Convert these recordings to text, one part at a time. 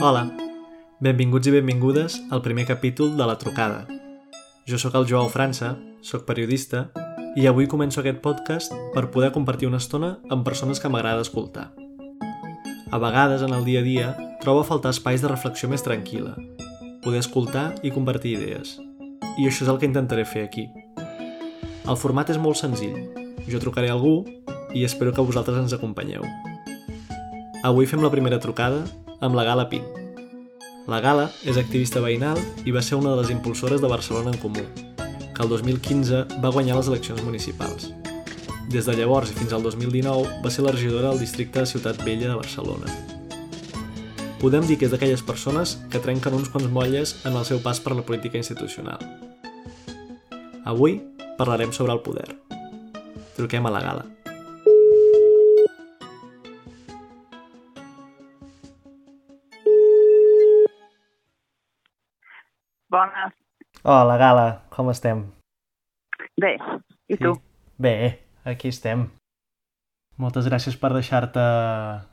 Hola, benvinguts i benvingudes al primer capítol de La Trucada. Jo sóc el Joao França, sóc periodista i avui començo aquest podcast per poder compartir una estona amb persones que m'agrada escoltar. A vegades, en el dia a dia, trobo a faltar espais de reflexió més tranquil·la, poder escoltar i compartir idees. I això és el que intentaré fer aquí. El format és molt senzill. Jo trucaré a algú i espero que vosaltres ens acompanyeu. Avui fem la primera trucada amb la Gala Pin. La Gala és activista veïnal i va ser una de les impulsores de Barcelona en Comú, que el 2015 va guanyar les eleccions municipals. Des de llavors i fins al 2019 va ser la regidora del districte de Ciutat Vella de Barcelona. Podem dir que és d'aquelles persones que trenquen uns quants molles en el seu pas per la política institucional. Avui parlarem sobre el poder. Truquem a la Gala. Bones. Hola, Gala, com estem? Bé, i tu? Bé, aquí estem. Moltes gràcies per deixar-te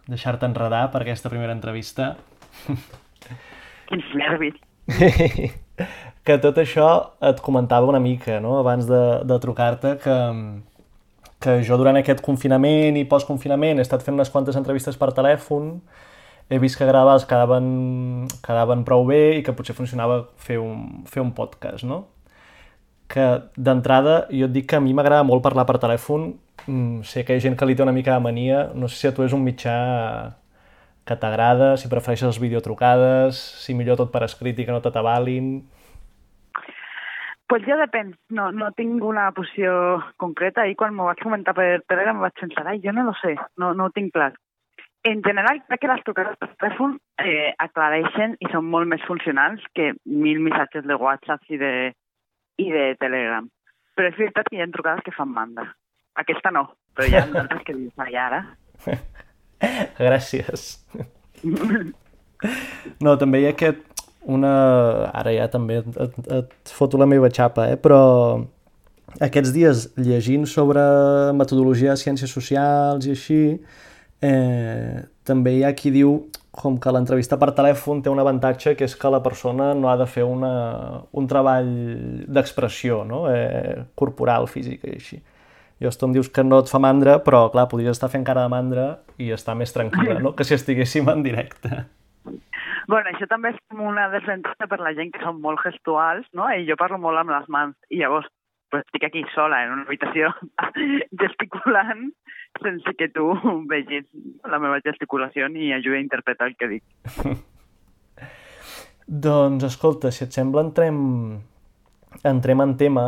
deixar enredar per aquesta primera entrevista. Quins nervis. que tot això et comentava una mica, no?, abans de, de trucar-te, que, que jo durant aquest confinament i postconfinament he estat fent unes quantes entrevistes per telèfon, he vist que gravades quedaven, quedaven prou bé i que potser funcionava fer un, fer un podcast, no? Que d'entrada jo et dic que a mi m'agrada molt parlar per telèfon, mm, sé que hi ha gent que li té una mica de mania, no sé si a tu és un mitjà que t'agrada, si prefereixes les videotrucades, si millor tot per escrit i que no t'atabalin... Pues jo depèn, no, no tinc una posició concreta. I quan m'ho vaig comentar per Telegram vaig pensar, ai, jo no lo sé, no, no ho tinc clar en general, crec que les trucades per telèfon eh, aclareixen i són molt més funcionals que mil missatges de WhatsApp i de, i de Telegram. Però és veritat que hi ha trucades que fan mandra. Aquesta no, però hi ha d'altres que dius, ai, ara... Gràcies. No, també hi ha aquest... Una... Ara ja també et, et foto la meva xapa, eh? però aquests dies llegint sobre metodologia de ciències socials i així, eh, també hi ha qui diu com que l'entrevista per telèfon té un avantatge que és que la persona no ha de fer una, un treball d'expressió no? eh, corporal, física i així. Jo tu em dius que no et fa mandra, però clar, podries estar fent cara de mandra i estar més tranquil·la, no? que si estiguéssim en directe. Bueno, això també és com una desavantatge per la gent que són molt gestuals, no? I jo parlo molt amb les mans, i llavors pues, estic aquí sola en una habitació gesticulant sense que tu vegis la meva gesticulació ni ajudi a interpretar el que dic. doncs, escolta, si et sembla, entrem, entrem en tema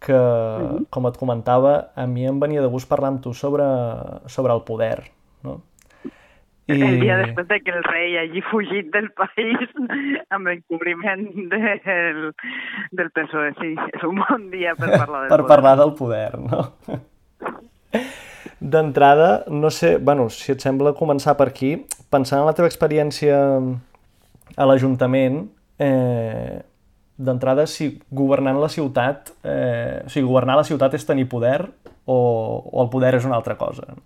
que, mm -hmm. com et comentava, a mi em venia de gust parlar amb tu sobre, sobre el poder, no? I... El dia després de que el rei hagi fugit del país amb l'encobriment del, del PSOE, sí. És un bon dia per parlar del per poder. parlar del poder, no? D'entrada, no sé, bueno, si et sembla començar per aquí, pensant en la teva experiència a l'Ajuntament, eh, d'entrada, si governant la ciutat, eh, o sigui, governar la ciutat és tenir poder o, o el poder és una altra cosa?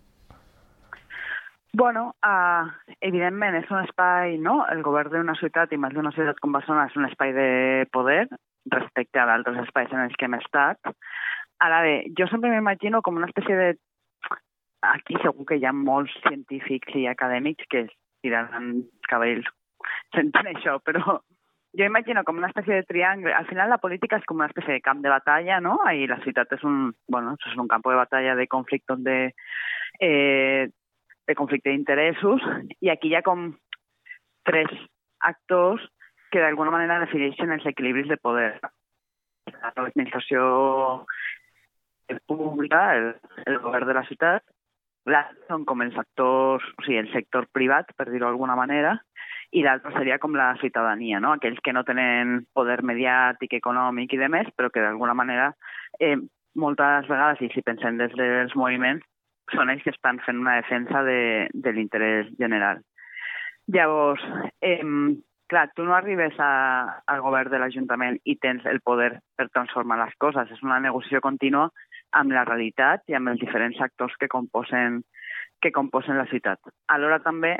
Bueno, uh, evidentment és un espai, no? El govern d'una ciutat, i més d'una ciutat com Barcelona, és un espai de poder respecte a d'altres espais en els que hem estat. Ara bé, jo sempre m'imagino com una espècie de aquí segur que hi ha molts científics i acadèmics que es tiraran cabells sentint això, però jo imagino com una espècie de triangle. Al final la política és com una espècie de camp de batalla, ¿no? I la ciutat és un, bueno, és un camp de batalla de conflicte de, eh, de conflicte d'interessos i aquí hi ha com tres actors que d'alguna manera defineixen els equilibris de poder. L'administració pública, el, el govern de la ciutat, l'altre són com els actors, o sigui, el sector privat, per dir-ho d'alguna manera, i l'altre seria com la ciutadania, no? aquells que no tenen poder mediàtic, econòmic i de més, però que d'alguna manera eh, moltes vegades, i si pensem des dels moviments, són ells que estan fent una defensa de, de l'interès general. Llavors, eh, clar, tu no arribes a, al govern de l'Ajuntament i tens el poder per transformar les coses. És una negociació contínua amb la realitat i amb els diferents actors que composen, que composen la ciutat. Alhora també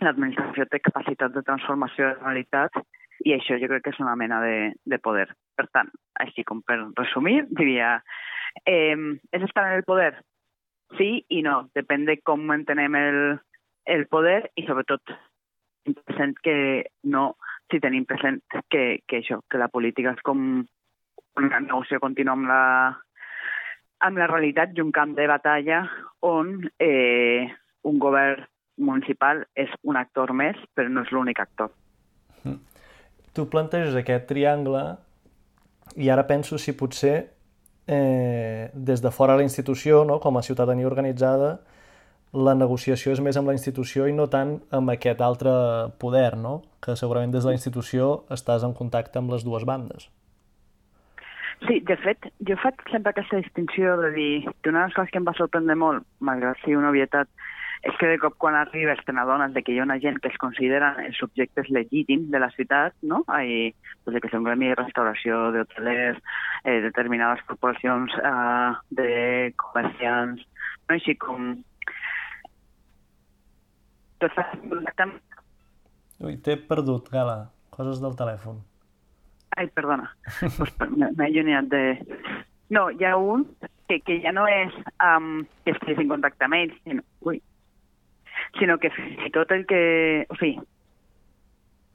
l'administració té capacitat de transformació de realitat i això jo crec que és una mena de, de poder. Per tant, així com per resumir, diria, eh, és estar en el poder? Sí i no, depèn de com entenem el, el poder i sobretot present que no, si tenim present que, que això, que la política és com una negociació contínua amb la, amb la realitat i un camp de batalla on eh, un govern municipal és un actor més, però no és l'únic actor. Mm. Tu planteges aquest triangle i ara penso si potser eh, des de fora de la institució, no, com a ciutadania organitzada, la negociació és més amb la institució i no tant amb aquest altre poder, no? que segurament des de la institució estàs en contacte amb les dues bandes. Sí, de fet, jo faig sempre aquesta distinció de dir que una de les coses que em va sorprendre molt, malgrat ser una obvietat, és que de cop quan arribes te n'adones que hi ha una gent que es considera els subjectes legítims de la ciutat, no? Hay, pues, que són gremi de restauració, d'hotelers, eh, determinades corporacions eh, de comerciants, no? així com... Tot Ui, t'he perdut, Gala. Coses del telèfon. Ai, perdona. pues, M'he allunyat de... No, hi ha un que, que ja no és um, que estiguis en contacte amb ells, sinó... Ui, sinó que fins i tot el que... O sigui...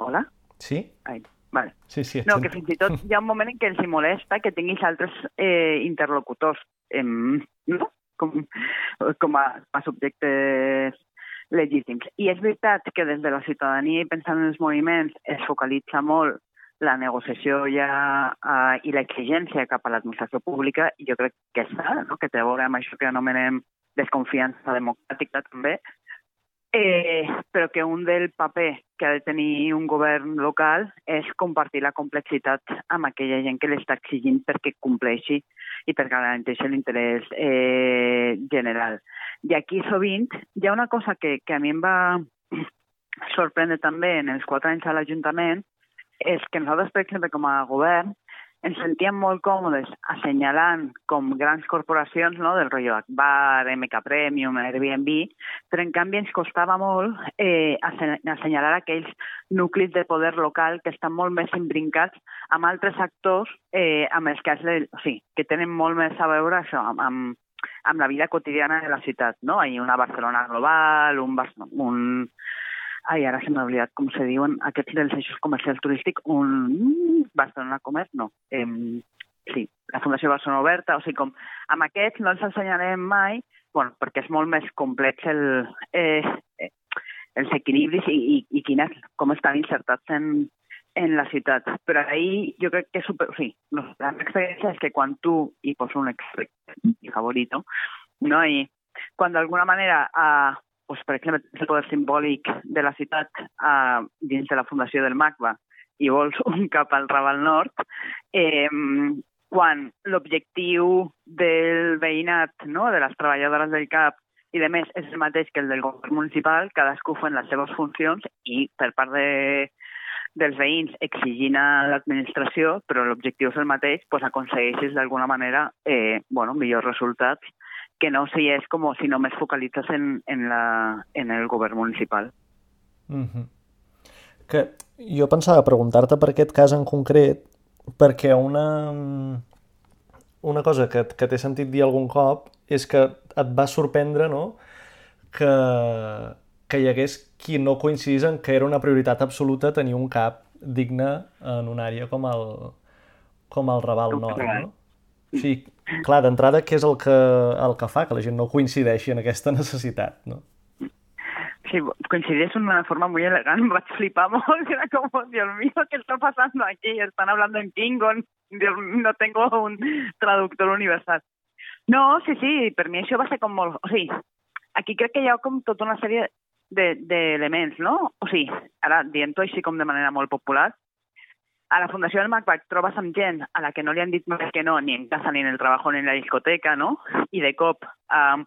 Hola? Sí? Ai, vale. Sí, sí. No, que fins i tot hi ha un moment en què els hi molesta que tinguis altres eh, interlocutors, eh, no? Com, com a, a subjectes legítims. I és veritat que des de la ciutadania i pensant en els moviments es focalitza molt la negociació ja uh, i l'exigència cap a l'administració pública, jo crec que està, no? que té a veure amb això que anomenem desconfiança democràtica també, eh, però que un del paper que ha de tenir un govern local és compartir la complexitat amb aquella gent que l'està exigint perquè compleixi i per garantir l'interès eh, general. I aquí sovint hi ha una cosa que, que a mi em va sorprendre també en els quatre anys a l'Ajuntament, és que nosaltres, per exemple, com a govern, ens sentíem molt còmodes assenyalant com grans corporacions no, del rotllo Akbar, MK Premium, Airbnb, però en canvi ens costava molt eh, assenyalar aquells nuclis de poder local que estan molt més imbrincats amb altres actors eh, amb els que, o sigui, que tenen molt més a veure això, amb, amb, amb la vida quotidiana de la ciutat. No? Hi una Barcelona global, un, un, ai, ara se m'ha oblidat com se diuen, aquests dels eixos comercials turístics, un Barcelona Comerç, no, eh, sí, la Fundació Barcelona Oberta, o sigui, com amb aquests no els ensenyarem mai, bueno, perquè és molt més complex el, eh, eh, els equilibris i, i, i quines, com estan insertats en, en la ciutat. Però ahir jo crec que és super... Sí, no, la meva experiència és que quan tu, i poso un exemple favorito, no? I quan d'alguna manera eh, pues, per exemple, el poder simbòlic de la ciutat eh, dins de la fundació del MACBA i vols un cap al Raval Nord, eh, quan l'objectiu del veïnat, no, de les treballadores del CAP i de més és el mateix que el del govern municipal, cadascú fent les seves funcions i per part de, dels veïns exigint a l'administració, però l'objectiu és el mateix, doncs aconsegueixes d'alguna manera eh, bueno, millors resultats que no si és com si només focalitzes en, en, la, en el govern municipal. Mm -hmm. Que jo pensava preguntar-te per aquest cas en concret, perquè una, una cosa que, que t'he sentit dir algun cop és que et va sorprendre no? que, que hi hagués qui no coincidís en que era una prioritat absoluta tenir un cap digne en una àrea com el, com el Raval Nord. No? Sigui, clar, d'entrada, què és el que, el que fa que la gent no coincideixi en aquesta necessitat, no? Sí, coincideix una forma muy em vaig flipar molt, era com, Dios mío, ¿qué está pasando aquí? Están hablando en Klingon, Dios, no tengo un traductor universal. No, sí, sí, per mi això va ser com molt... O sigui, aquí crec que hi ha com tota una sèrie d'elements, de, no? O sigui, ara dient-ho així com de manera molt popular, a la Fundació del MACBA trobes amb gent a la que no li han dit més que no ni en casa ni en el treball ni en la discoteca, no? I de cop eh,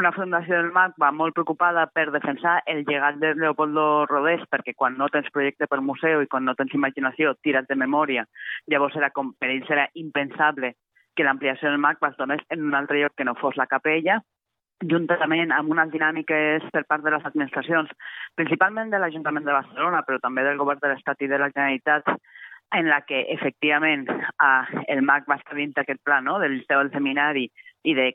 una Fundació del MACBA molt preocupada per defensar el llegat de Leopoldo Rodés, perquè quan no tens projecte per museu i quan no tens imaginació tires de memòria, llavors era com, per ells era impensable que l'ampliació del MACBA es donés en un altre lloc que no fos la capella, juntament amb unes dinàmiques per part de les administracions, principalment de l'Ajuntament de Barcelona, però també del Govern de l'Estat i de la Generalitat, en la que efectivament eh, el MAC va estar dins aquest pla no? del Liceu Seminari i de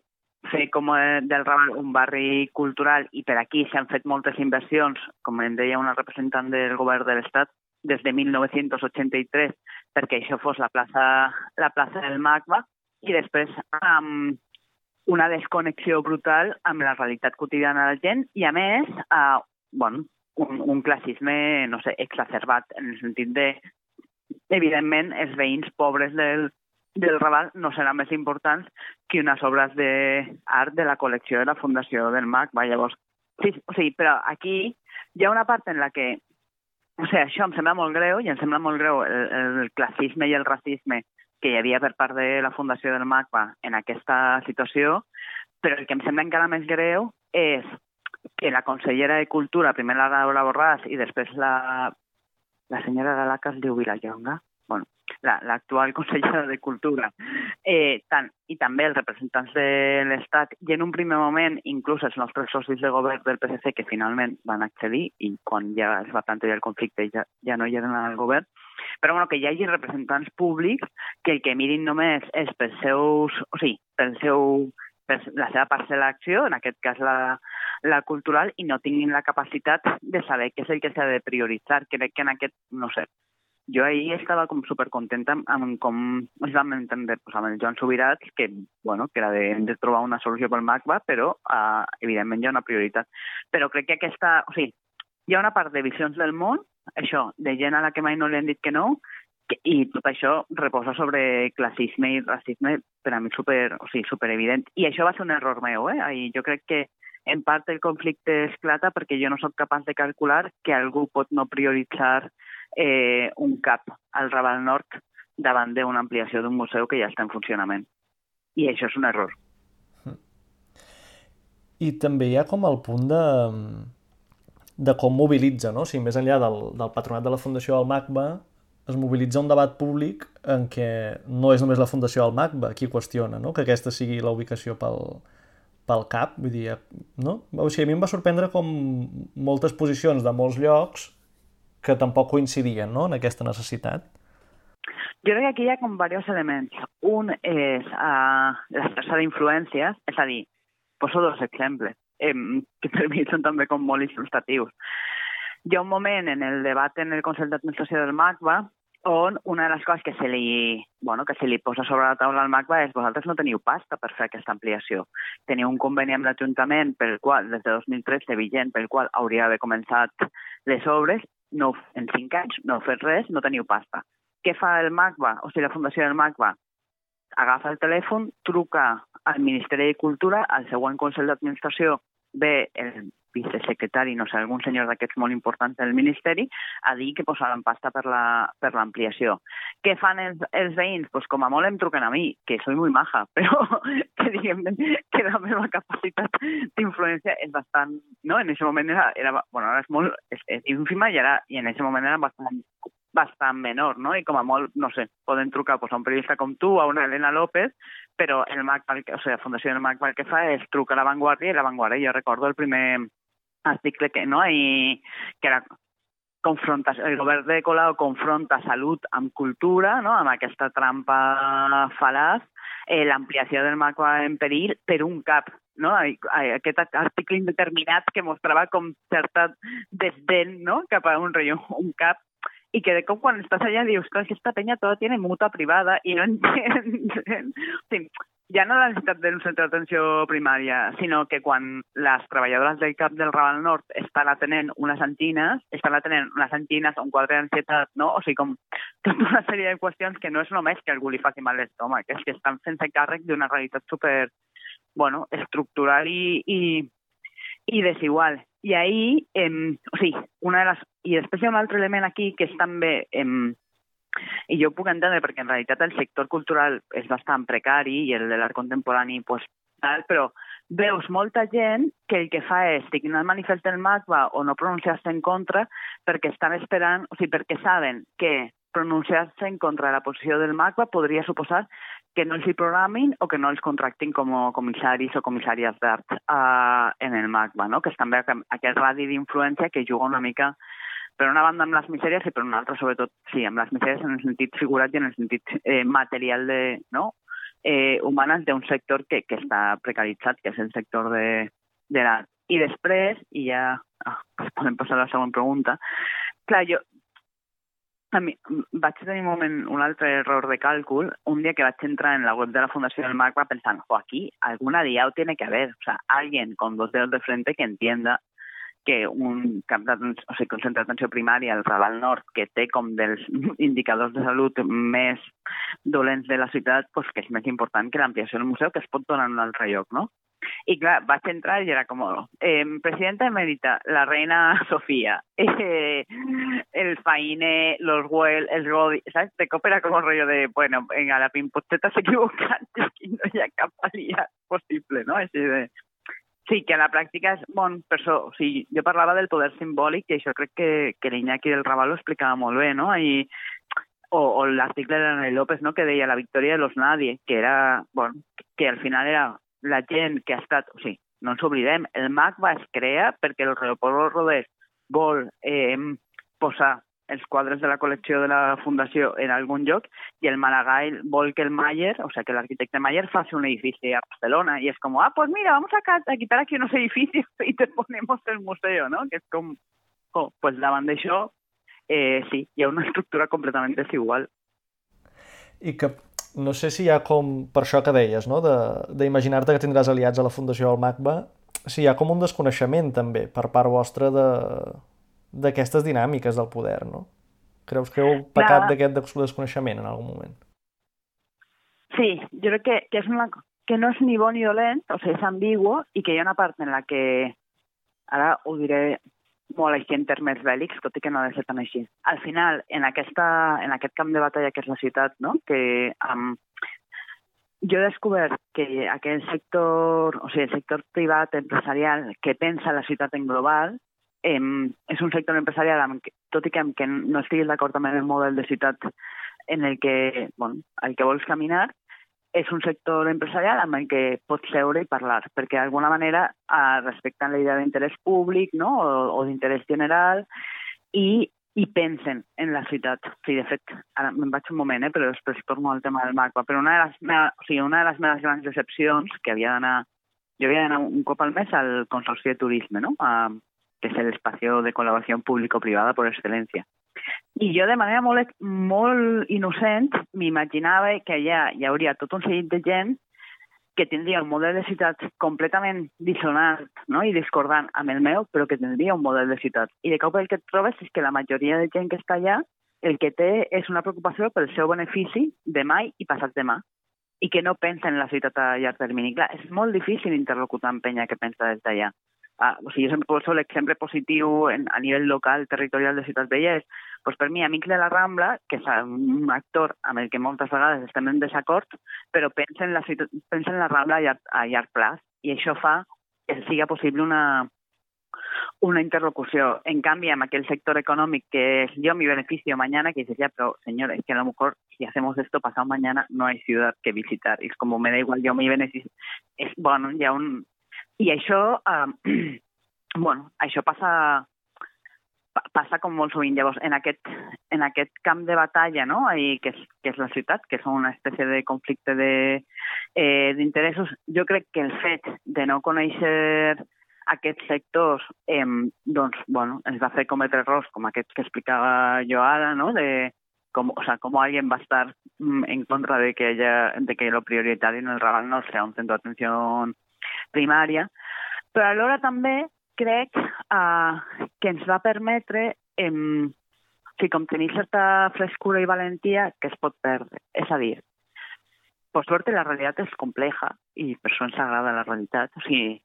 fer com del Raval un barri cultural i per aquí s'han fet moltes inversions, com em deia una representant del govern de l'Estat, des de 1983 perquè això fos la plaça, la plaça del MACBA i després amb una desconnexió brutal amb la realitat quotidiana de la gent i, a més, eh, bueno, un, un classisme, no sé, exacerbat en el sentit de, evidentment, els veïns pobres del, del Raval no seran més importants que unes obres d'art de la col·lecció de la Fundació del MAC. Va, llavors, sí, o sigui, però aquí hi ha una part en la que o sigui, això em sembla molt greu i em sembla molt greu el, el classisme i el racisme que hi havia per part de la Fundació del MACBA en aquesta situació, però el que em sembla encara més greu és que la consellera de Cultura, primer la Laura Borràs i després la, la senyora de la que es diu Vilallonga, bueno, l'actual la, consellera de Cultura, eh, tant, i també els representants de l'Estat, i en un primer moment inclús els nostres socis de govern del PSC que finalment van accedir i quan ja es va plantejar el conflicte ja, ja no hi eren al govern, però bueno, que hi hagi representants públics que el que mirin només és pels seus, o sigui, pel seu, per la seva parcel·la d'acció, en aquest cas la, la cultural, i no tinguin la capacitat de saber què és el que s'ha de prioritzar. Crec que en aquest, no sé, jo ahir estava com supercontenta amb, com ens vam entendre pues, amb el Joan Subirat, que, bueno, que era de, de trobar una solució pel MACBA, però uh, evidentment hi ha una prioritat. Però crec que aquesta... O sigui, hi ha una part de visions del món, això, de gent a la que mai no li han dit que no, que, i tot això reposa sobre classisme i racisme per a mi super, o sigui, super evident. I això va ser un error meu, eh? I jo crec que en part el conflicte esclata perquè jo no sóc capaç de calcular que algú pot no prioritzar eh, un CAP al Raval Nord davant d'una ampliació d'un museu que ja està en funcionament. I això és un error. I també hi ha com el punt de, de com mobilitza, no? O sigui, més enllà del, del patronat de la Fundació del MACBA, es mobilitza un debat públic en què no és només la Fundació del MACBA qui qüestiona no? que aquesta sigui la ubicació pel, pel cap, vull dir, no? O sigui, a mi em va sorprendre com moltes posicions de molts llocs que tampoc coincidien no? en aquesta necessitat? Jo crec que aquí hi ha com diversos elements. Un és uh, la xarxa d'influències, és a dir, poso dos exemples, eh, que per mi són també com molt il·lustratius. Hi ha un moment en el debat en el Consell d'Administració del MACBA on una de les coses que se li, bueno, que se li posa sobre la taula al MACBA és vosaltres no teniu pasta per fer aquesta ampliació. Teniu un conveni amb l'Ajuntament pel qual, des de 2013 vigent, pel qual hauria d'haver començat les obres no, en cinc anys no heu fet res, no teniu pasta. Què fa el MACBA, o sigui, la Fundació del MACBA? Agafa el telèfon, truca al Ministeri de Cultura, al següent Consell d'Administració ve el vicesecretari, no sé, algun senyor d'aquests molt importants del Ministeri, a dir que posaran pasta per l'ampliació. La, Què fan els, els veïns? Pues com a molt em truquen a mi, que soy muy maja, però que diguem que la meva capacitat d'influència és bastant... No? En aquest moment era, era bueno, ara és molt és, és ínfima i, ara, i en aquest moment era bastant bastant menor, no? I com a molt, no sé, poden trucar pues, a un periodista com tu, a una Elena López, però el MAC, o sigui, la Fundació del MAC el que fa és trucar a la Vanguardia i la Vanguardia, jo recordo el primer article que, no? I que era confronta, el govern de Colau confronta salut amb cultura, no? amb aquesta trampa fal·laç, eh, l'ampliació del MAC en perill per un cap, no? aquest article indeterminat que mostrava com certa desdent no? cap a un, rei, un cap y que de cómo cuando estás allá dius, que esta peña toda tiene mutua privada i no entenen... Sí, ja no la necessitat d'un centre d'atenció primària, sinó que quan les treballadores del CAP del Raval Nord estan atenent unes antines, estan atenent unes antines o un quadre d'ansietat, no? O sigui, com tota una sèrie de qüestions que no és només que algú li faci mal l'estómac, és que estan fent-se càrrec d'una realitat super, bueno, estructural i, i, i desigual. I ahir, eh, o sigui, una de les... I després hi ha un altre element aquí que és també... Eh, i jo puc entendre perquè en realitat el sector cultural és bastant precari i el de l'art contemporani pues, tal, però veus molta gent que el que fa és dignar el manifest del MACBA o no pronunciar-se en contra perquè estan esperant, o sigui, perquè saben que pronunciar-se en contra de la posició del MACBA podria suposar que no els hi programin o que no els contractin com a comissaris o comissàries d'art uh, en el MACBA, no? que és també aquest radi d'influència que juga una mica per una banda amb les misèries i per una altra, sobretot, sí, amb les misèries en el sentit figurat i en el sentit eh, material de, no? eh, humanes d'un sector que, que està precaritzat, que és el sector de, de l'art. I després, i ja ah, podem passar a la següent pregunta, clar, jo, a mi, vaig tenir un moment un altre error de càlcul un dia que vaig entrar en la web de la Fundació del MACBA pensant, jo, aquí alguna diao tiene que haber, o sea, alguien con dos dedos de frente que entienda que un cap o sigui, un d'atenció primària, el Raval Nord, que té com dels indicadors de salut més dolents de la ciutat, pues, que és més important que l'ampliació del museu, que es pot donar en un altre lloc, no? I clar, vaig entrar i era com, eh, presidenta emèrita, la reina Sofía, eh, el Faine, los Well, el Rodi, ¿sabes? De cop era com un rollo de, bueno, venga, la pimposteta s'ha equivocat, aquí no hi ha cap aliat possible, no? Així de, Sí, que la pràctica és bon, per això, o sigui, jo parlava del poder simbòlic i això crec que, que l'Iñaki del Raval ho explicava molt bé, no? I, o, o l'article de Daniel López, no?, que deia la victòria de los nadie, que era, bueno, que al final era la gent que ha estat, o sigui, no ens oblidem, el MAC va es crea perquè el Leopoldo Rodés vol eh, posar els quadres de la col·lecció de la Fundació en algun lloc i el Maragall vol que el Mayer, o sea, que el arquitecte Mayer faci un edifici a Barcelona i és com, ah, pues mira, vamos a, a quitar aquí unos edificios y te ponemos el museo, ¿no? Que és com, oh, pues davant d'això, eh, sí, hi ha una estructura completament desigual. I que no sé si hi ha com, per això que deies, no? d'imaginar-te que tindràs aliats a la Fundació del MACBA, si hi ha com un desconeixement també per part vostra de, d'aquestes dinàmiques del poder, no? Creus que heu pecat d'aquest desconeixement en algun moment? Sí, jo crec que, que, és una, que no és ni bo ni dolent, o sigui, és ambigu, i que hi ha una part en la que, ara ho diré molt així en termes bèl·lics, tot i que no ha de ser tan així. Al final, en, aquesta, en aquest camp de batalla que és la ciutat, no? que um, jo he descobert que aquell sector, o sigui, el sector privat empresarial que pensa la ciutat en global, eh, és un sector empresarial amb, tot i que, que no estiguis d'acord amb el model de ciutat en el que, bueno, el que vols caminar, és un sector empresarial amb el que pots seure i parlar, perquè d'alguna manera respecten la idea d'interès públic no? o, o d'interès general i, i pensen en la ciutat. O sigui, de fet, ara me'n vaig un moment, eh, però després torno al tema del MACBA, però una de les, meves, o sigui, una de les meves grans decepcions que havia d'anar jo havia d'anar un cop al mes al Consorci de Turisme, no? A, que és l'espacio de col·laboració público-privada per excel·lència. I jo, de manera molt, molt innocent, m'imaginava que allà hi hauria tot un seguit de gent que tindria un model de ciutat completament dissonant no? i discordant amb el meu, però que tindria un model de ciutat. I de cop el que trobes és que la majoria de gent que està allà el que té és una preocupació pel seu benefici demà i passat demà i que no pensa en la ciutat a llarg termini. Clar, és molt difícil interlocutar amb penya que pensa des d'allà. Ah, o sigui, jo sempre poso l'exemple en, a nivell local, territorial de Ciutat Vella, és, doncs per mi, Amics de la Rambla, que és un actor amb el que moltes vegades estem en desacord, però pensa en la, pensa en la Rambla a llarg, a llarg plaç, i això fa que sigui possible una, una interlocució. En canvi, amb aquell sector econòmic que es yo mi beneficio mañana, que dices, ya, pero señor, es que a lo mejor si hacemos esto pasado mañana no hay ciudad que visitar. Y es como me da igual yo mi beneficio. Es, bueno, ya un, i això, eh, bueno, això passa passa com molt sovint. Llavors, en aquest, en aquest camp de batalla, no? I que, és, que és la ciutat, que és una espècie de conflicte d'interessos, eh, jo crec que el fet de no conèixer aquests sectors, eh, doncs, bueno, ens va fer cometre errors com aquests que explicava jo ara, no? De, com, o sea, cómo alguien va estar mm, en contra de que haya, de que lo prioritario en el Raval no sea un centro de atención primària, però alhora també crec eh, que ens va permetre eh, sí, com tenir certa frescura i valentia que es pot perdre. És a dir, per sort la realitat és compleja i per això ens agrada la realitat. O sigui,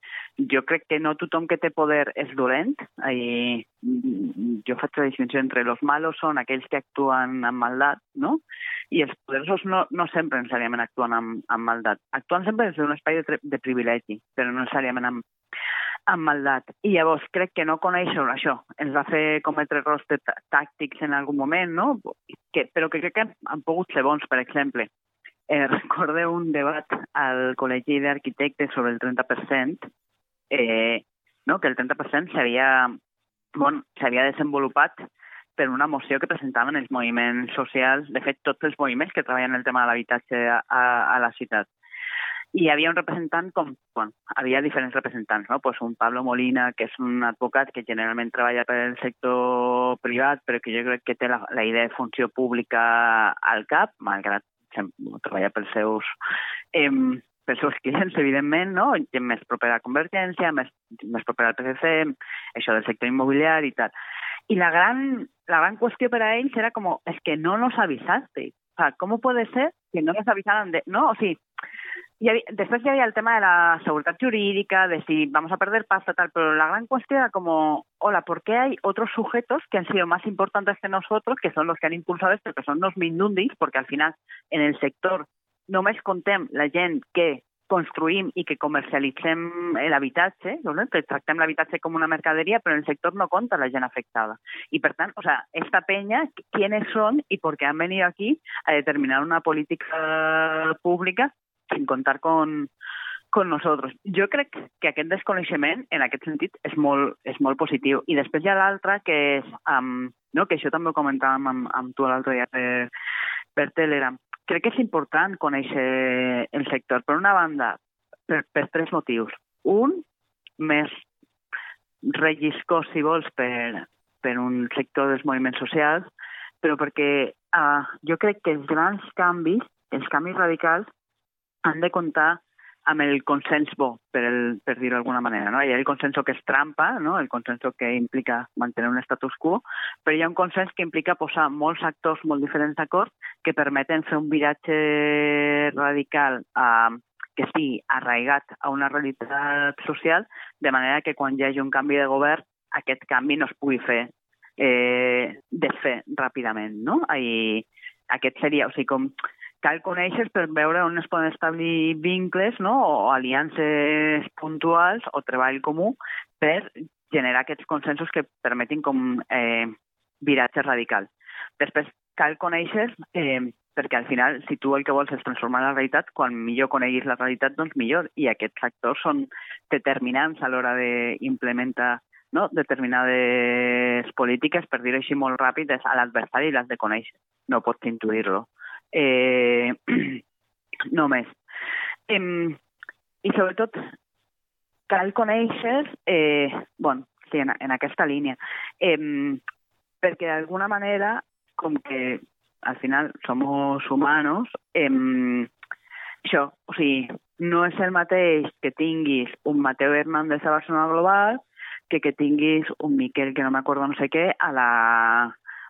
jo crec que no tothom que té poder és dolent. I jo faig la distinció entre los malos són aquells que actuen amb maldat, no? I els poderosos no, no sempre necessàriament actuen amb, amb maldat. Actuen sempre des d'un espai de, de privilegi, però no necessàriament amb, amb maldat. I llavors crec que no conèixer això ens va fer cometre errors tàctics en algun moment, no? Que, però que crec que han pogut ser bons, per exemple eh, recorde un debat al Col·legi d'Arquitectes sobre el 30%, eh, no? que el 30% s'havia bon, desenvolupat per una moció que presentaven els moviments socials, de fet, tots els moviments que treballen el tema de l'habitatge a, a la ciutat i hi havia un representant com, bueno, havia diferents representants, no? Pues un Pablo Molina, que és un advocat que generalment treballa per el sector privat, però que jo crec que té la, la idea de funció pública al cap, malgrat treballar pels seus, eh, pels seus clients, evidentment, no? Gent més propera a Convergència, més, més propera al PSC, això del sector immobiliari i tal. I la gran, la gran qüestió per a ells era com, és es que no nos avisaste. O sea, ¿cómo puede ser que no nos avisaran de... No, o sigui, y después ya había el tema de la seguridad jurídica, de si vamos a perder pasta, tal, pero la gran cuestión era como, hola, ¿por qué hay otros sujetos que han sido más importantes que nosotros, que son los que han impulsado esto, que son los mindundis, porque al final en el sector només contem la gent que construïm i que comercialitzem l'habitatge, no? que tractem l'habitatge com una mercaderia, però en el sector no compta la gent afectada. I per tant, o sea, esta peña, ¿quiénes son y por qué han venido aquí a determinar una política pública sin contar con, con nosotros. Jo crec que aquest desconeixement, en aquest sentit, és molt, és molt positiu. I després hi ha l'altre, que és, um, no, que això també ho comentàvem amb, amb tu l'altre dia per, per Telegram. Crec que és important conèixer el sector. Per una banda, per, per tres motius. Un, més relliscós, si vols, per, per un sector dels moviments socials, però perquè uh, jo crec que els grans canvis, els canvis radicals, han de comptar amb el consens bo, per, el, per dir-ho d'alguna manera. No? Hi ha el consens que és trampa, no? el consens que implica mantenir un status quo, però hi ha un consens que implica posar molts actors molt diferents d'acord que permeten fer un viratge radical a, que sigui arraigat a una realitat social, de manera que quan hi hagi un canvi de govern, aquest canvi no es pugui fer eh, desfer ràpidament. No? I aquest seria, o sigui, com cal conèixer per veure on es poden establir vincles no? o aliances puntuals o treball comú per generar aquests consensos que permetin com eh, viratge radical. Després cal conèixer eh, perquè al final, si tu el que vols és transformar la realitat, quan millor coneguis la realitat, doncs millor. I aquests factors són determinants a l'hora d'implementar no? determinades polítiques, per dir-ho així molt ràpid, és a l'adversari l'has de conèixer, no pots intuir-lo eh, només. Eh, I sobretot cal conèixer, eh, bueno, sí, en, en aquesta línia, eh, perquè d'alguna manera, com que al final som humanos, eh, això, o sigui, no és el mateix que tinguis un Mateo Hernández a Barcelona Global que que tinguis un Miquel, que no m'acordo no sé què, a la,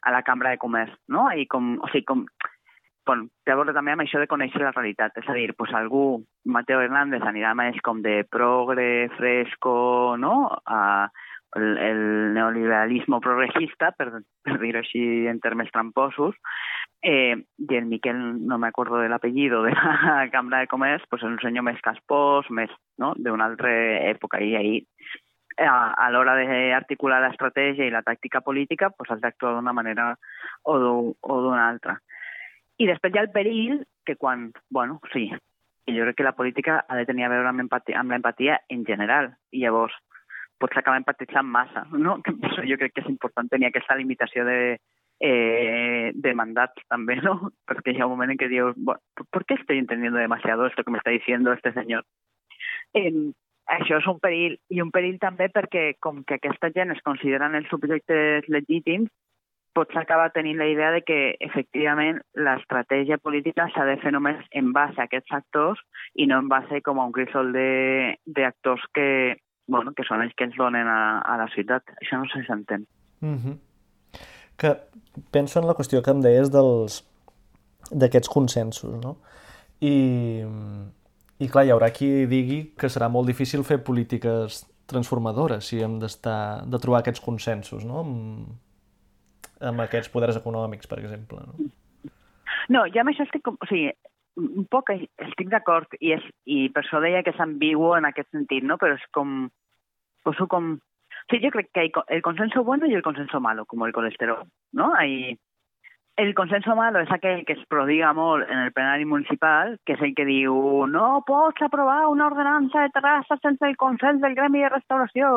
a la Cambra de Comerç, no? I com, o sigui, com bueno, té a veure també amb això de conèixer la realitat. És a dir, pues algú, Mateo Hernández, anirà més com de progre, fresco, no? A, el, el neoliberalisme progressista, per, per dir-ho així en termes tramposos, eh, i el Miquel, no me acuerdo de l'apellido de la Cambra de Comerç, pues un senyor més caspós, més no? d'una altra època, i ahir a, a l'hora d'articular l'estratègia i la tàctica política, pues has d'actuar d'una manera o d'una altra. I després hi ha el perill que quan, bueno, sí, i jo crec que la política ha de tenir a veure amb, empatia, l'empatia en general, i llavors pots acabar empatitzant massa, no? Jo crec que és important tenir aquesta limitació de, eh, de mandats també, ¿no? Perquè hi ha un moment en què dius, bueno, ¿por qué estoy entendiendo demasiado esto que me está diciendo este señor? Eh, això és un perill, i un perill també perquè com que aquesta gent es consideren els subjectes legítims, pots acabar tenint la idea de que efectivament l'estratègia política s'ha de fer només en base a aquests actors i no en base com a un crisol d'actors que, bueno, que són els que ens donen a, a la ciutat. Això no si s'entén. Mm -hmm. Que penso en la qüestió que em deies dels d'aquests consensos, no? I, I clar, hi haurà qui digui que serà molt difícil fer polítiques transformadores si hem d'estar de trobar aquests consensos, no? Amb aquests poders econòmics, per exemple. No, no jo amb això estic... Com, o sigui, un poc estic d'acord i, és, i per això deia que és ambigu en aquest sentit, no? però és com... Poso com... Sí, yo creo que hay el consenso bueno y el consenso malo, como el colesterol, ¿no? Hay, el consenso malo és aquell que es prodiga molt en el plenari municipal, que és el que diu no pots aprovar una ordenança de terrassa sense el consens del gremi de restauració,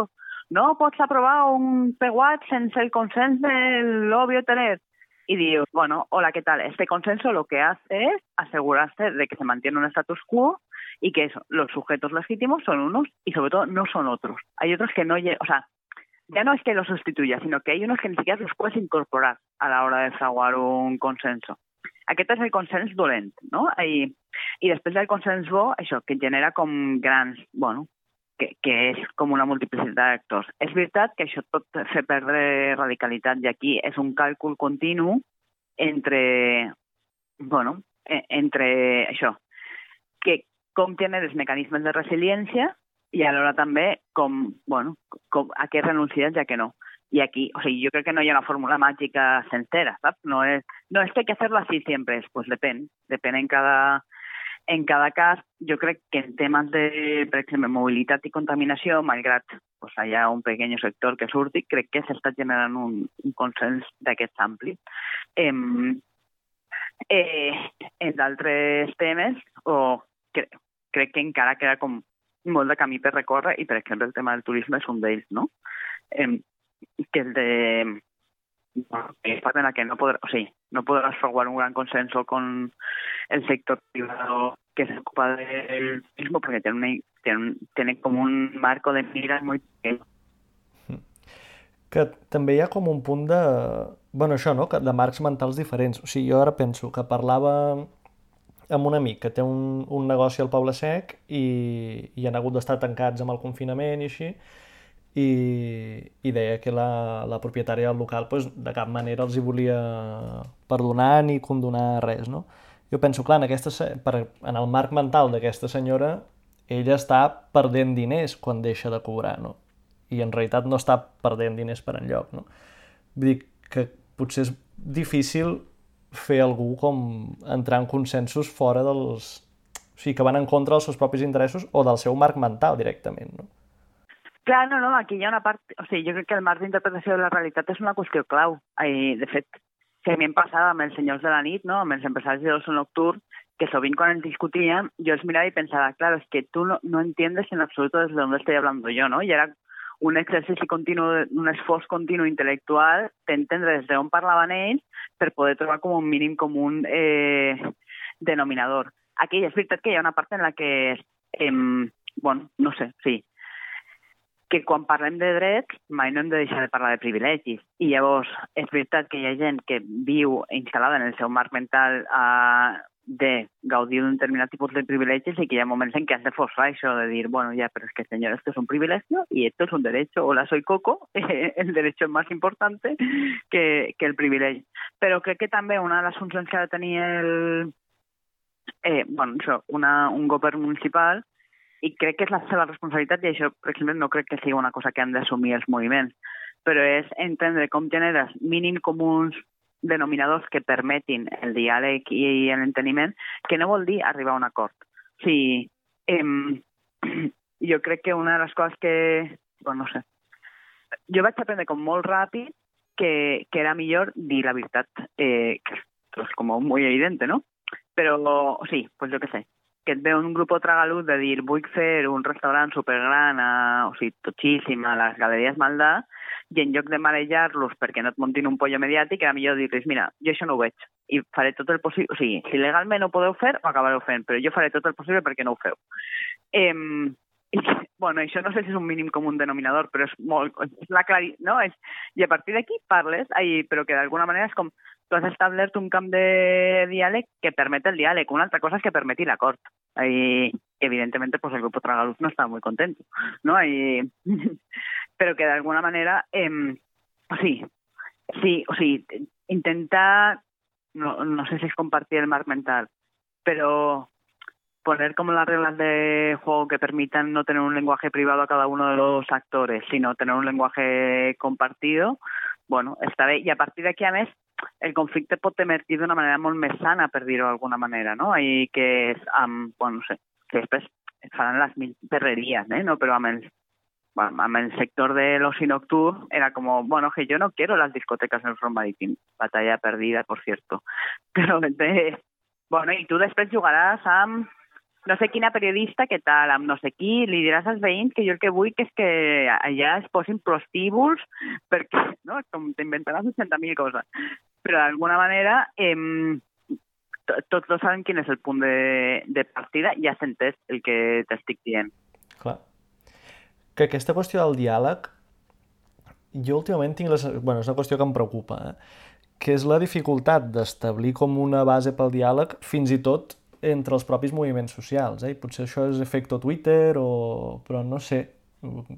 no pots aprovar un peguat sense el consens del lobby hoteler. Y digo, bueno, hola, ¿qué tal? Este consenso lo que hace es asegurarse de que se mantiene un status quo y que eso, los sujetos legítimos son unos y sobre todo no son otros. Hay otros que no, o sea, ya no es que los sustituya, sinó que hay unos que ni siquiera los puedes incorporar a la hora de fraguar un consenso. Aquest és el consens dolent, no? I, i després del consens bo, això, que genera com grans, bueno, que, que és com una multiplicitat d'actors. És veritat que això pot fer perdre radicalitat i aquí és un càlcul continu entre, bueno, entre això, que com tiene els mecanismes de resiliència i alhora també com, bueno, com a què renuncias ja que no. Y aquí, o sea, yo creo que no hay una fórmula mágica sencera, ¿sabes? No es, no es que hay que hacerlo así siempre, pues depende, depende en cada, en cada cas. Jo crec que en temes de, per exemple, mobilitat i contaminació, malgrat pues, hi ha un pequeñ sector que surti, crec que s'està generant un, un consens d'aquest ampli. Eh, eh, en d'altres temes, o cre crec que encara queda com molt de camí per recórrer i, per exemple, el tema del turisme és un d'ells, no? Eh, que el de bueno, en la que no podrá, o no podrás fraguar un gran consenso con el sector privado que se ocupa del turismo porque tiene, una, tiene, tiene com un marco de mira molt pequeño. Que també hi ha com un punt de... bueno, això, no?, de marcs mentals diferents. O sigui, jo ara penso que parlava amb un amic que té un, un negoci al Poble Sec i, i han hagut d'estar tancats amb el confinament i així, i, i deia que la, la propietària del local pues, de cap manera els hi volia perdonar ni condonar res, no? Jo penso, clar, en, aquesta, per, en el marc mental d'aquesta senyora, ella està perdent diners quan deixa de cobrar, no? I en realitat no està perdent diners per enlloc, no? Vull dir que potser és difícil fer algú com entrar en consensos fora dels... O sigui, que van en contra dels seus propis interessos o del seu marc mental directament, no? Clar, no, no, aquí hi ha una part... O sigui, jo crec que el marc d'interpretació de la realitat és una qüestió clau. I, de fet, si a mi em passava amb els senyors de la nit, no? amb els empresaris de l'ocio nocturn, que sovint quan ens discutíem, jo els mirava i pensava, claro, es que tu no, no entiendes en absoluto desde dónde estoy hablando yo, ¿no? Y era un exercici continu, un esforç continu intel·lectual d'entendre des d'on parlaven ells per poder trobar com un mínim comú eh, denominador. Aquí és veritat que hi ha una part en la que, eh, bueno, no sé, sí, que quan parlem de drets mai no hem de deixar de parlar de privilegis. I llavors és veritat que hi ha gent que viu instal·lada en el seu marc mental eh, de gaudir d'un determinat tipus de privilegis i que hi ha moments en què has de forçar això de dir, bueno, ja, però es que señor, esto es un privilegio y esto es un derecho. Hola, soy Coco, el derecho és més important que, que el privilegi. Però crec que també una de les funcions que ha de tenir el, eh, bueno, això, una, un govern municipal i crec que és la seva responsabilitat i això, per exemple, no crec que sigui una cosa que han d'assumir els moviments, però és entendre com generes mínim comuns denominadors que permetin el diàleg i l'enteniment, que no vol dir arribar a un acord. O sigui, eh, jo crec que una de les coses que... Bueno, no sé. Jo vaig aprendre com molt ràpid que, que era millor dir la veritat, eh, que és com molt evident, no? Però, sí, pues jo què sé, que et ve un grup tragaluz de dir vull fer un restaurant supergran, a, o sigui, totxíssim, a les galeries Maldà, i en lloc de marejar-los perquè no et muntin un pollo mediàtic, era millor dir-los, mira, jo això no ho veig, i faré tot el possible, o sigui, si legalment ho podeu fer, ho acabareu fent, però jo faré tot el possible perquè no ho feu. Eh, i, bueno, això no sé si és un mínim com un denominador, però és molt... És la clari... no? És, I a partir d'aquí parles, ai, però que d'alguna manera és com tu has establert un camp de diàleg que permet el diàleg. Una altra cosa és que permeti l'acord. I, evidentemente, pues el grupo Tragaluz no està molt content, ¿no? I, però que d'alguna manera, eh, sí, sí, o sigui, intentar, no, no sé si és compartir el marc mental, però poner como las reglas de juego que permitan no tener un lenguaje privado a cada uno de los actores, sino tener un lenguaje compartido, bueno, està bé. I a partir d'aquí, a més, el conflicte pot emergir d'una manera molt més sana, per dir-ho d'alguna manera, no? I que és amb, bueno, no sé, que després faran les mil perreries, eh? no? però amb els, en el sector de l'oci nocturn era como, bueno, que yo no quiero las discotecas en el front marítim. Batalla perdida, por cierto. Però, de, bueno, i tu després jugaràs amb no sé quina periodista, què tal, amb no sé qui, li diràs als veïns que jo el que vull que és que allà es posin prostíbuls, perquè, no?, com t'inventaràs 60.000 coses. Però d'alguna manera, eh, tots dos saben quin és el punt de, de partida, ja s'entès el que t'estic dient. Clar. Que aquesta qüestió del diàleg, jo últimament tinc la... Bueno, és una qüestió que em preocupa, eh? que és la dificultat d'establir com una base pel diàleg fins i tot entre els propis moviments socials. Eh? I potser això és efecte Twitter, o... però no sé.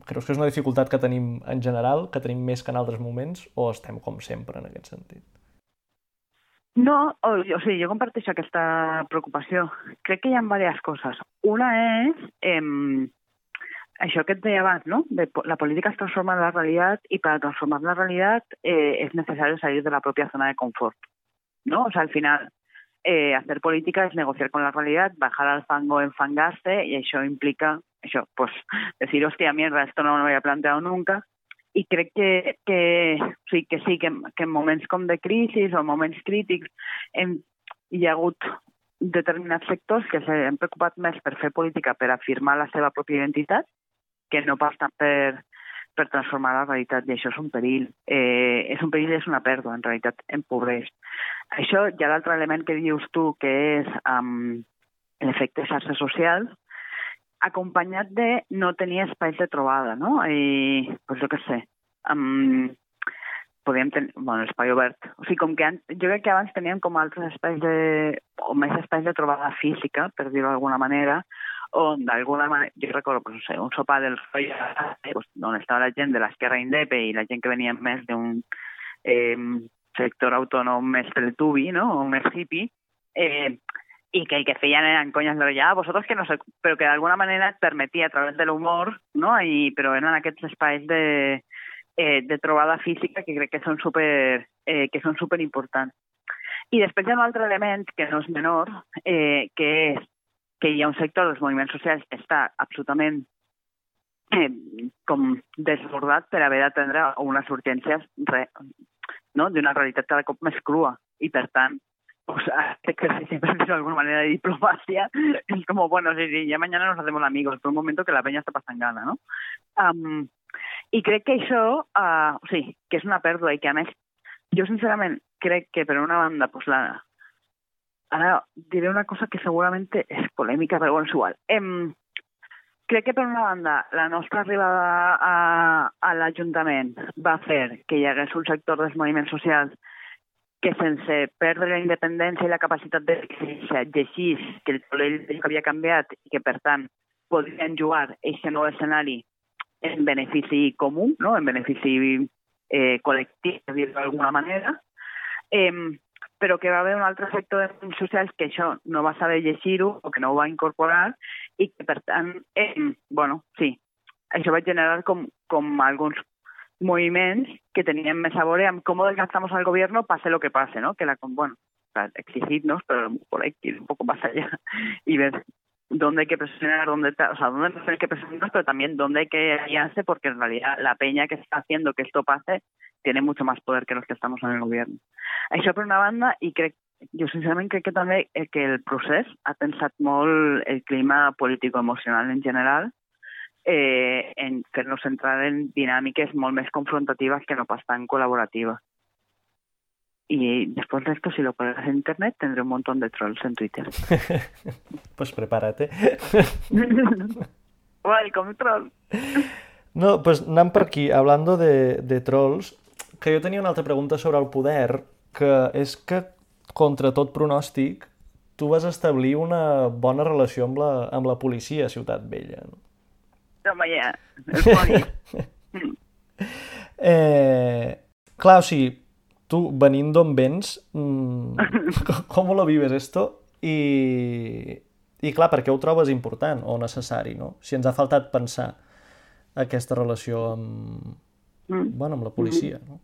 Creus que és una dificultat que tenim en general, que tenim més que en altres moments, o estem com sempre en aquest sentit? No, o, o sigui, jo comparteixo aquesta preocupació. Crec que hi ha diverses coses. Una és eh, això que et deia abans, no? De, la política es transforma en la realitat i per transformar la realitat eh, és necessari salir de la pròpia zona de confort. ¿no? O sea, al final, eh, hacer política es negociar con la realidad, bajar al fango, enfangarse, y eso implica, eso, pues, decir, hostia, mierda, esto no me lo había planteado nunca, i crec que, que, sí, que sí, que, que en moments com de crisi o moments crítics hem, hi ha hagut determinats sectors que s'han preocupat més per fer política, per afirmar la seva pròpia identitat, que no pas tant per, per transformar la realitat, i això és un perill. Eh, és un perill és una pèrdua, en realitat empobreix. Això hi ha l'altre element que dius tu, que és um, l'efecte xarxa social, acompanyat de no tenir espais de trobada, no? I, doncs jo què sé, um, podíem tenir, bueno, l'espai obert. O sigui, com que an, jo crec que abans teníem com altres espais de, o més espais de trobada física, per dir-ho d'alguna manera, on d'alguna manera, jo recordo, pues, no sé, un sopar del Royal, pues, on estava la gent de l'esquerra indepe i la gent que venia més d'un eh, sector autònom més tubi, no?, o més hippie, eh, i que el que feien eren conyes de ja, vosotros que no sé, però que d'alguna manera et permetia a través de l'humor, no?, I, però eren aquests espais de, eh, de trobada física que crec que són super, eh, que són super importants. I després hi ha un altre element que no és menor, eh, que és que hi ha un sector dels moviments socials que està absolutament eh, com desbordat per haver d'atendre unes urgències re, no? d'una realitat cada cop més crua i per tant pues, exercici per decirlo de alguna manera de diplomacia es como, bueno, sí, sí, ya mañana nos hacemos amigos, por un momento que la peña està passant gana, no? Um, I crec que això, uh, o sigui, que és una pèrdua i que a més, jo sincerament crec que per una banda, pues, la, Ara diré una cosa que segurament és polèmica, però bueno, és igual. Em, crec que per una banda la nostra arribada a, a l'Ajuntament va fer que hi hagués un sector dels moviments socials que sense perdre la independència i la capacitat de llegir que el colell havia canviat i que, per tant, podrien jugar aquest nou escenari en benefici comú, no? en benefici eh, col·lectiu, d'alguna manera. Eh, però que va haver un altre sector de socials que això no va saber llegir-ho o que no ho va incorporar i que, per tant, eh, bueno, sí, això va generar com, com alguns moviments que tenien més veure amb com desgastamos al gobierno pase lo que pase, ¿no? Que la, bueno, exigirnos, pero por ahí ir un poco más allá y ver dónde hay que presionar, dónde, o sea, dónde hay que presionar, pero también dónde hay que aliarse, porque en realidad la peña que está haciendo que esto pase tiene mucho más poder que los que estamos en el gobierno. Això per una banda, i crec, jo sincerament crec que també eh, que el procés ha pensat molt el clima polític-emocional en general eh, en fer-nos entrar en dinàmiques molt més confrontatives que no pas tan col·laboratives. Y después de esto, si lo pones en internet, tendré un montón de trolls en Twitter. pues prepárate. Welcome, troll. No, pues anant per aquí, hablando de, de trolls, que jo tenia una altra pregunta sobre el poder, que és que, contra tot pronòstic, tu vas establir una bona relació amb la, amb la policia a Ciutat Vella. No? Home, ja, el eh, clar, o sigui, tu, venint d'on vens, mm, com lo vives esto? I, I clar, per què ho trobes important o necessari, no? Si ens ha faltat pensar aquesta relació amb, mm. bueno, amb la policia, no?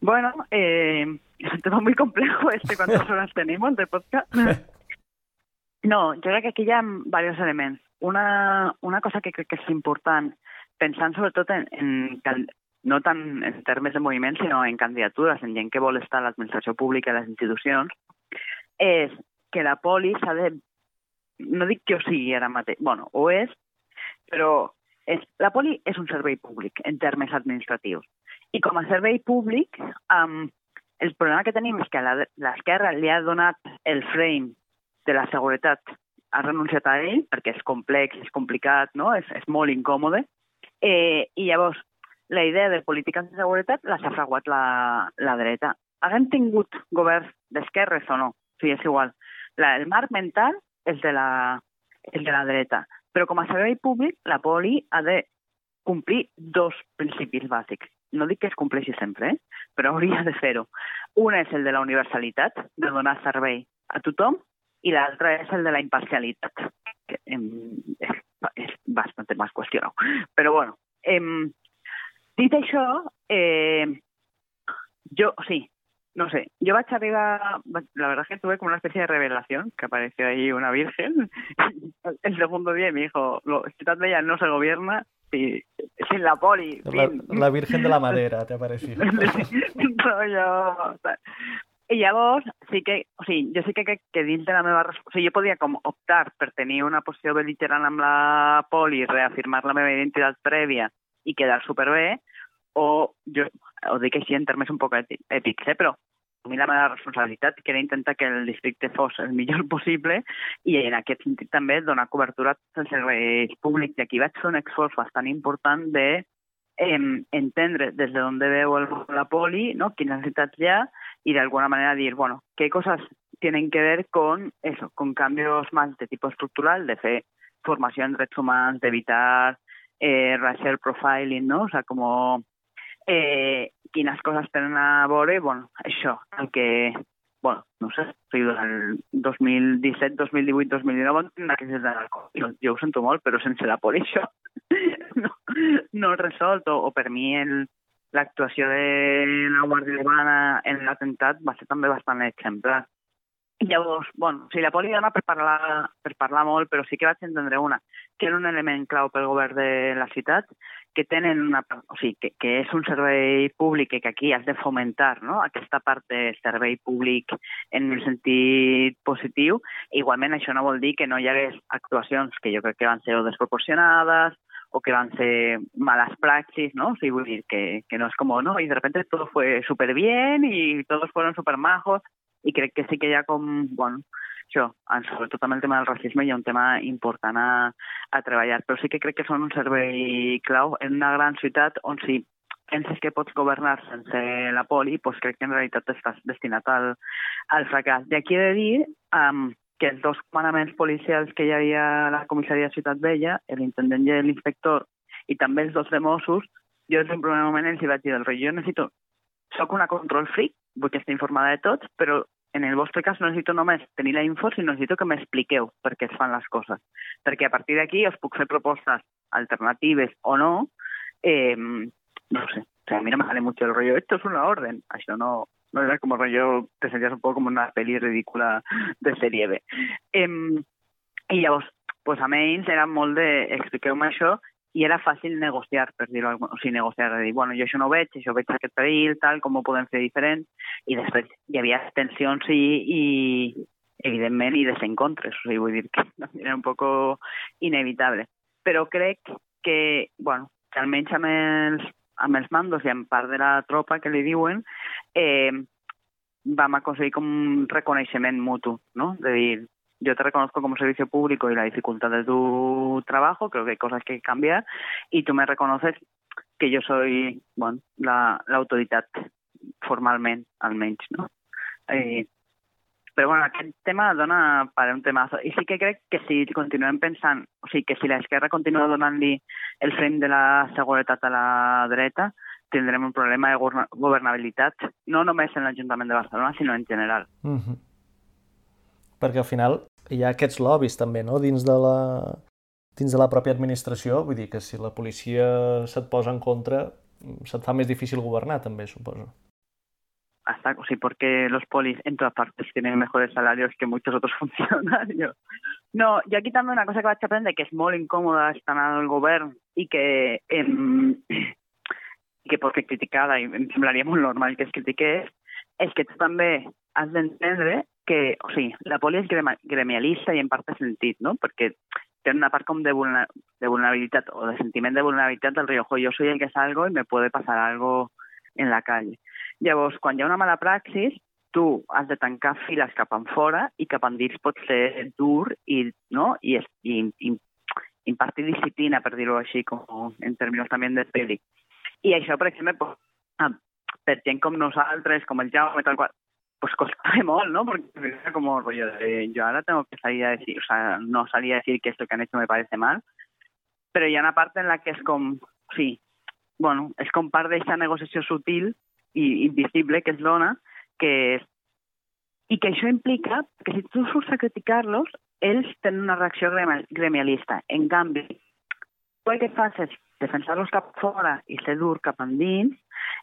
Bueno, eh, es un tema muy complejo este, ¿cuántas horas tenemos de podcast? No, yo crec que aquí hi ha diversos elements. una, una cosa que crec que és important, pensant sobretot en, en no tant en termes de moviment, sinó en candidatures, en gent que vol estar a l'administració pública i a les institucions, és que la poli s'ha de... No dic que ho sigui ara mateix, bueno, ho és, però és, la poli és un servei públic en termes administratius. I com a servei públic, um, el problema que tenim és que l'esquerra li ha donat el frame de la seguretat, ha renunciat a ell perquè és complex, és complicat, no? és, és molt incòmode, eh, i llavors la idea de polítiques de seguretat les ha fraguat la, la dreta. Haguem tingut governs d'esquerres o no, sí, és igual. La, el marc mental és de, la, és de la dreta. Però com a servei públic, la poli ha de complir dos principis bàsics. No dic que es compleixi sempre, eh? però hauria de fer-ho. Un és el de la universalitat, de donar servei a tothom, i l'altre és el de la imparcialitat, que em, és, és bastant més qüestionat. Però bueno, em, dit això, eh, jo, sí, no sé, yo vaig arribar, la verdad es que tuve como una especie de revelación, que apareció ahí una virgen, el segundo día me dijo, Ciudad Bella no se gobierna si, sin la poli. La, la Virgen de la Madera, te apareció. Rollo... I llavors, sí que, o sigui, jo sí que crec que dins de la meva... O sigui, jo podia com optar per tenir una posició beligerant amb la poli, reafirmar la meva identitat prèvia i quedar superbé, o jo ho dic així en termes un poc èpics, eh? però a mi la meva responsabilitat que era intentar que el districte fos el millor possible i en aquest sentit també donar cobertura als serveis públics. I aquí vaig fer un esforç bastant important de eh, entendre des de d'on veu el, la poli, ¿no? quines necessitats hi ha, y de alguna manera dir, bueno, qué cosas tienen que ver con eso, con cambios más de tipo estructural, de fe, formación en derechos humanos, de evitar eh, racial profiling, ¿no? O sea, como eh, quines coses tenen a veure, bueno, això, el que, bueno, no sé, el 2017, 2018, 2019 una crisi de l'alcohol. Jo, jo ho sento molt, però sense la por això no, no resolt. O, o per mi l'actuació de la Guàrdia Urbana en l'atemptat va ser també bastant exemplar. Llavors, bueno, o sigui, la poli dona per parlar, per parlar molt, però sí que vaig entendre una, que era un element clau pel govern de la ciutat, que tenen una, o sigui, que, que és un servei públic que aquí has de fomentar, no?, aquesta part de servei públic en el sentit positiu. Igualment, això no vol dir que no hi hagués actuacions que jo crec que van ser o desproporcionades o que van ser malas praxis, ¿no? O sigui, vull dir que, que no és com, no, y de repente todo fue súper bien y todos fueron súper majos, i crec que sí que hi ha com, bueno, això, sobretot amb el tema del racisme hi ha un tema important a, a treballar, però sí que crec que són un servei clau en una gran ciutat on si penses que pots governar sense la poli, doncs crec que en realitat estàs destinat al, al fracàs. I aquí he de dir um, que els dos comandaments policials que hi havia a la comissaria de Ciutat Vella, l'intendent i l'inspector, i també els dos de Mossos, jo des d'un primer moment els hi vaig dir del rei, jo necessito, soc una control freak, vull que estigui informada de tots, però en el vostre cas no necessito només tenir la info, sinó necessito que m'expliqueu per què es fan les coses. Perquè a partir d'aquí us puc fer propostes alternatives o no, eh, no sé, o sea, a mí no me sale mucho el rollo, esto es una orden, això no, no era como rollo, te sentías un poco como una peli ridícula de serie B. Eh, I llavors, pues a mi era molt de expliqueu-me això i era fàcil negociar, per dir-ho o sigui, negociar, de dir, bueno, jo això no ho veig, això veig aquest perill, tal, com ho podem fer diferent, i després hi havia tensions i, i evidentment, i desencontres, o sigui, vull dir que era un poc inevitable. Però crec que, bueno, que almenys amb els, amb els mandos i amb part de la tropa que li diuen, eh, vam aconseguir com un reconeixement mutu, no? De dir, yo te reconozco como servicio público y la dificultad de tu trabajo, creo que hay cosas que cambiar, y tú me reconoces que yo soy, bueno, la, la autoridad formalment, almenys, no? Eh, però bueno, aquest tema dona per un temazo. I sí que crec que si continuem pensant, o sigui, que si l'esquerra continua donant-li el frame de la seguretat a la dreta, tindrem un problema de governabilitat, no només en l'Ajuntament de Barcelona, sinó en general. Uh -huh perquè al final hi ha aquests lobbies també, no?, dins de la, dins de la pròpia administració, vull dir que si la policia se't posa en contra, se't fa més difícil governar també, suposo. hasta, o sigui, porque los polis en todas partes tienen mejores salarios que muchos otros funcionarios. No, jo aquí també una cosa que vaig aprendre que és molt incòmoda estar en el govern i que, eh, que ser criticada i em semblaria molt normal que es critiqués, és que tu també has d'entendre que, o sigui, la poli és gremialista i en part té sentit, no? Perquè té una part com de, vulner de vulnerabilitat o de sentiment de vulnerabilitat del riu, jo soy el que salgo i me puede pasar algo en la calle. Llavors, quan hi ha una mala praxis, tu has de tancar files cap en fora i cap endins pot ser dur i, no? I, i, i impartir disciplina, per dir-ho així, com en termes també de peli. I això, per exemple, per gent com nosaltres, com el Jaume, tal qual, pues costaba molt, ¿no? Porque era como rollo de, yo ahora tengo que salir a decir, o sea, no salir a decir que esto que han hecho me parece mal, pero ha una part en la que és com, sí, bueno, és com part d'aquesta negociació sutil i invisible que es dona, que és, i que això implica que si tu surts a criticar-los, ells tenen una reacció gremialista. En canvi, tu que fas és defensar-los cap fora i ser cap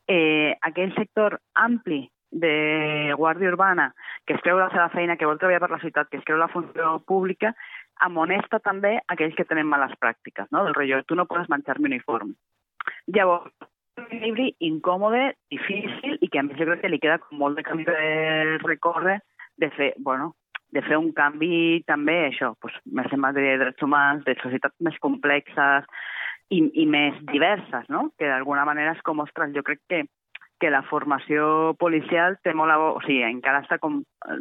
eh, sector ampli de Guàrdia Urbana, que es creu la seva feina, que vol treballar per la ciutat, que es creu la funció pública, amonesta també aquells que tenen males pràctiques, no? del rotllo, tu no pots menjar-me uniforme. Llavors, un equilibri incòmode, difícil, i que a més jo crec que li queda com molt de camí de recórrer de fer, bueno, de fer un canvi també, això, pues, més en matèria de drets humans, de societats més complexes i, i més diverses, no? Que d'alguna manera és com, ostres, jo crec que que la formació policial té molt... A... O sigui, encara està.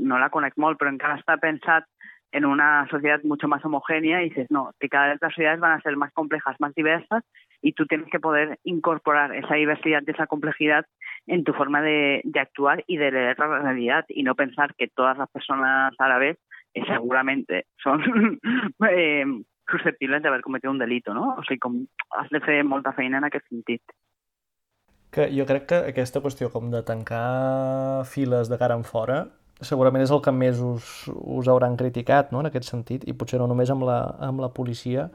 No la conec molt, però encara està pensat en una sociedad mucho más homogénea y dices, no, que cada vez las sociedades van a ser más complejas, más diversas y tú tienes que poder incorporar esa diversidad esa complejidad en tu forma de, de actuar y de leer la realidad y no pensar que todas las personas árabes eh, seguramente son eh, susceptibles de haber cometido un delito, no? O sigui, com has de fer molta feina en. Que jo crec que aquesta qüestió com de tancar files de cara en fora segurament és el que més us, us hauran criticat no? en aquest sentit, i potser no només amb la, amb la policia.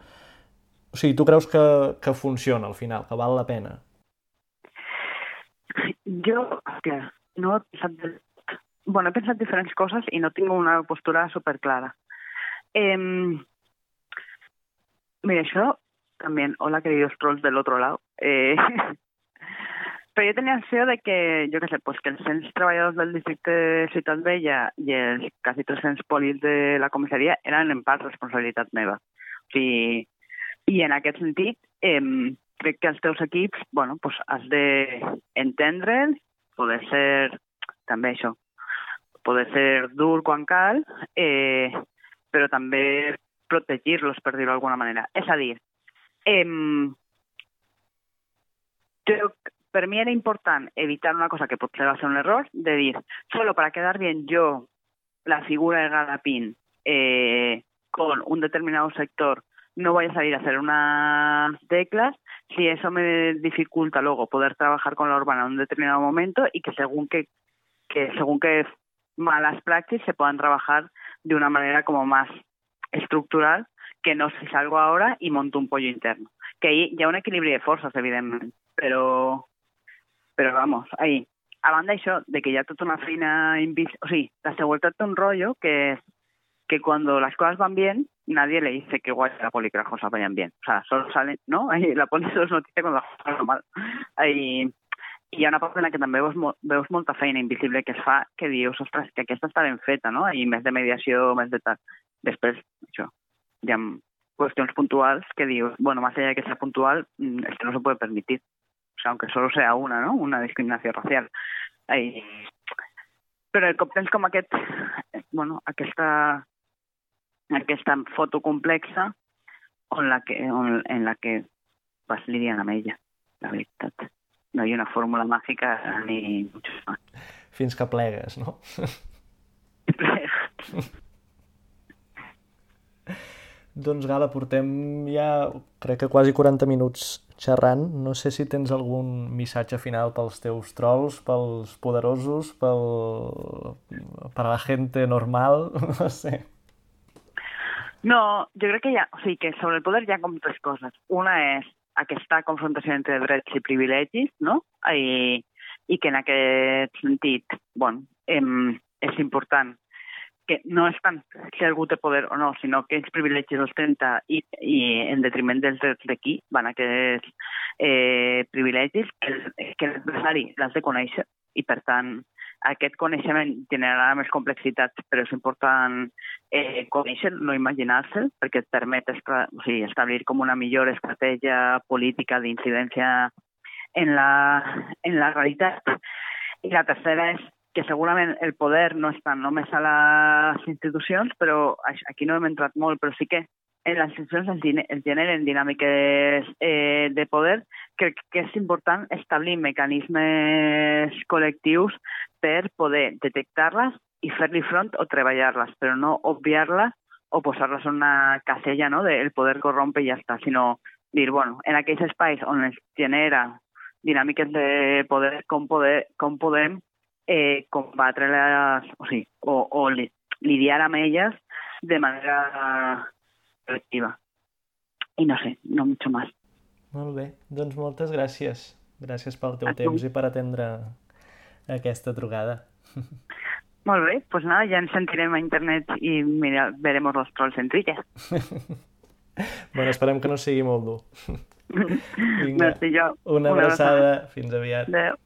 O sigui, tu creus que, que funciona al final, que val la pena? Jo, que no he pensat... Bueno, he pensat diferents coses i no tinc una postura superclara. Eh, mira, això també, hola queridos trolls del otro lado, eh, Però jo tenia la de que, jo què sé, pues que els 100 treballadors del districte de Ciutat Vella i els quasi 300 polis de la comissaria eren en part responsabilitat meva. O sigui, I en aquest sentit, eh, crec que els teus equips, bueno, pues has d'entendre'ls, poder ser, també això, poder ser dur quan cal, eh, però també protegir-los, per dir-ho d'alguna manera. És a dir, eh, jo per mi era important evitar una cosa que potser va ser un error, de dir, solo para quedar bien yo, la figura de Gadapín, eh, con un determinado sector, no voy a salir a hacer unas teclas, si eso me dificulta luego poder trabajar con la urbana en un determinado momento y que según que, que según que malas prácticas se puedan trabajar de una manera como más estructural que no si salgo ahora y monto un pollo interno. Que ahí hi ha un equilibri de forces, evidentment, però però vamos, ahí. A banda això, de que hi ha tota una feina invisible, o sigui, la seguretat té un rollo que és que cuando las cosas van bien, nadie le dice que guay la poli que las cosas vayan bien. O sea, solo salen, ¿no? Ahí, la poli solo es noticia cuando las cosas van mal. Ahí, hi ha una part en la que també veus, veus molta feina invisible que es fa que dius, ostres, que aquesta està ben feta, no? I més de mediació, més de tal. Després, això, hi ha qüestions puntuals que dius, bueno, más allá de que sea puntual, mm, es que no se puede permitir. O sea, aunque solo sea una, ¿no? Una discriminació racial. I... Però el cop tens com aquest, bueno, aquesta, aquesta foto complexa on la que, on, en la que vas lidiant amb ella, la veritat. No hi ha una fórmula màgica ni mucho más. Fins que plegues, no? Plegues. doncs Gala, portem ja crec que quasi 40 minuts xerrant. No sé si tens algun missatge final pels teus trolls, pels poderosos, pel... per a la gente normal, no sé. No, jo crec que ha, o sigui, que sobre el poder hi ha com tres coses. Una és aquesta confrontació entre drets i privilegis, no? I, i que en aquest sentit, bon, em, és important que no és tant si algú té poder o no, sinó que els privilegis ostenta i, i en detriment dels drets d'aquí van aquests eh, privilegis que, que l'adversari l'has de conèixer i, per tant, aquest coneixement generarà més complexitat, però és important eh, conèixer, no imaginar-se, perquè et permet o sigui, establir com una millor estratègia política d'incidència en la, en la realitat. I la tercera és que segurament el poder no està només a les institucions, però aquí no hem entrat molt, però sí que en les institucions es generen dinàmiques eh, de poder, crec que és important establir mecanismes col·lectius per poder detectar-les i fer-li front o treballar-les, però no obviar-les o posar-les en una casella no, del poder corrompe i ja està, sinó dir, bueno, en aquells espais on es genera dinàmiques de poder, com, poder, com podem eh, combatre-les, o sigui, o, o lidiar amb elles de manera colectiva. I no sé, no mucho más. Molt bé, doncs moltes gràcies. Gràcies pel teu temps i per atendre aquesta trucada. Molt bé, doncs pues nada, ja ens sentirem a internet i mira, veremos los trolls en Twitter. bueno, esperem que no sigui molt dur. Vinga, Merci, jo. Una, una abraçada. Fins aviat. Adéu.